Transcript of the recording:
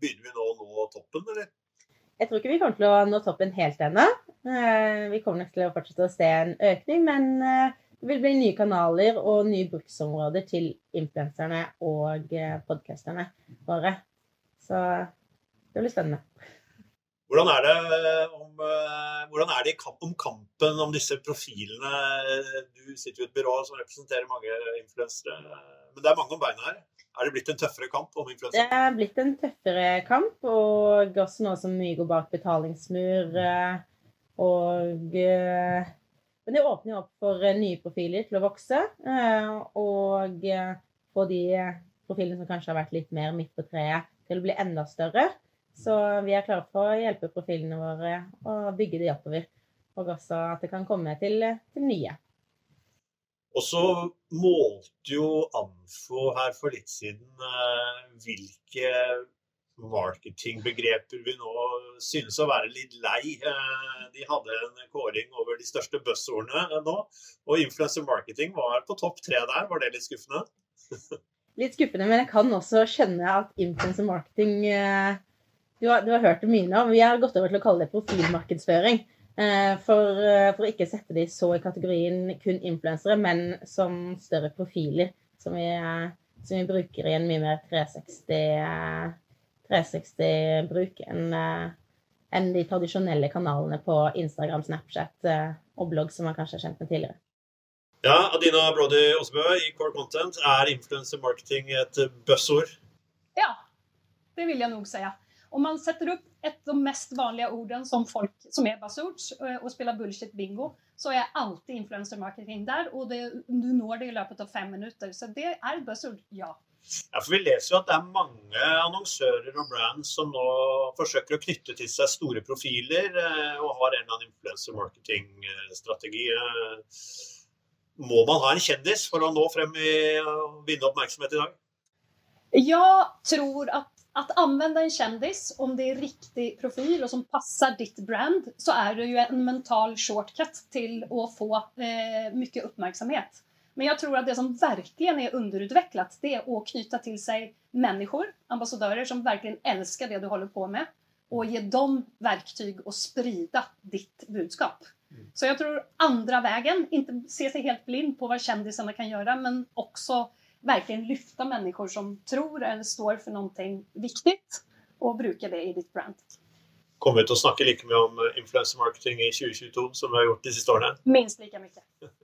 begynner vi nå å nå toppen, eller? Jeg tror ikke vi kommer til å nå toppen helt ennå. Eh, vi kommer nok til å fortsette å se en økning, men eh, det vil bli nye kanaler og nye bruksområder til influenserne og eh, podkasterne våre. Så det blir spennende. Hvordan er det, om, hvordan er det om kampen om disse profilene? Du sitter jo i et byrå som representerer mange influensere, men det er mange om beina her. Er det blitt en tøffere kamp om influensa? Det er blitt en tøffere kamp, og også noe som mye går bak betalingsmur. Eh, og eh, Men det åpner jo opp for eh, nye profiler til å vokse. Og få de profilene som kanskje har vært litt mer midt på treet, til å bli enda større. Så vi er klare for å hjelpe profilene våre og bygge de oppover. Og også at det kan komme til, til nye. Og så målte jo Anfo her for litt siden eh, hvilke marketingbegreper vi nå synes å være litt lei. Eh, de hadde en kåring over de største buzzordene nå, og influencer marketing var på topp tre der. Var det litt skuffende? litt skuffende, men jeg kan også skjønne at influencer marketing eh, du har, du har hørt det mye nå. Vi har gått over til å kalle det profilmarkedsføring. Eh, for, å for, ikke sette de så i kategorien kun influensere, men som større profiler. Som vi, eh, som vi bruker i en mye mer 360, 360-bruk enn enn de tradisjonelle kanalene på Instagram, Snapchat og blogg som man kanskje har kjent med tidligere. Ja, Adina Brody Aasbø i Core Content, er influencer marketing et buzzord? Ja, det vil jeg nok si. Om man setter opp et av de mest vanlige orden som, folk, som er buzzwords eh, og spiller bullshit-bingo, så er alltid influencermarketing der. Og det, du når det i løpet av fem minutter. Så det er et buzzword, ja. Ja, for Vi leser jo at det er mange annonsører og brands som nå forsøker å knytte til seg store profiler eh, og har en eller annen influencer-marketing-strategi. Eh, må man ha en kjendis for å nå frem i å vinne oppmerksomhet i dag? Jeg tror at att använda en kändis, om det är riktig profil och som passar ditt brand, så är det ju en mental shortcut till att få eh, mycket uppmärksamhet. Men jag tror att det som verkligen är underutvecklat, det är att knyta till sig människor, ambassadörer som verkligen älskar det du håller på med och ge dem verktyg att sprida ditt budskap. Mm. Så jag tror andra vägen, inte se sig helt blind på vad kändisarna kan göra, men också verkligen lyfta människor som tror eller står for noe viktig, og bruke det i ditt brand. Kommer vi til å snakke like mye om influencer marketing i 2022 som vi har gjort de siste årene? Minst like mye.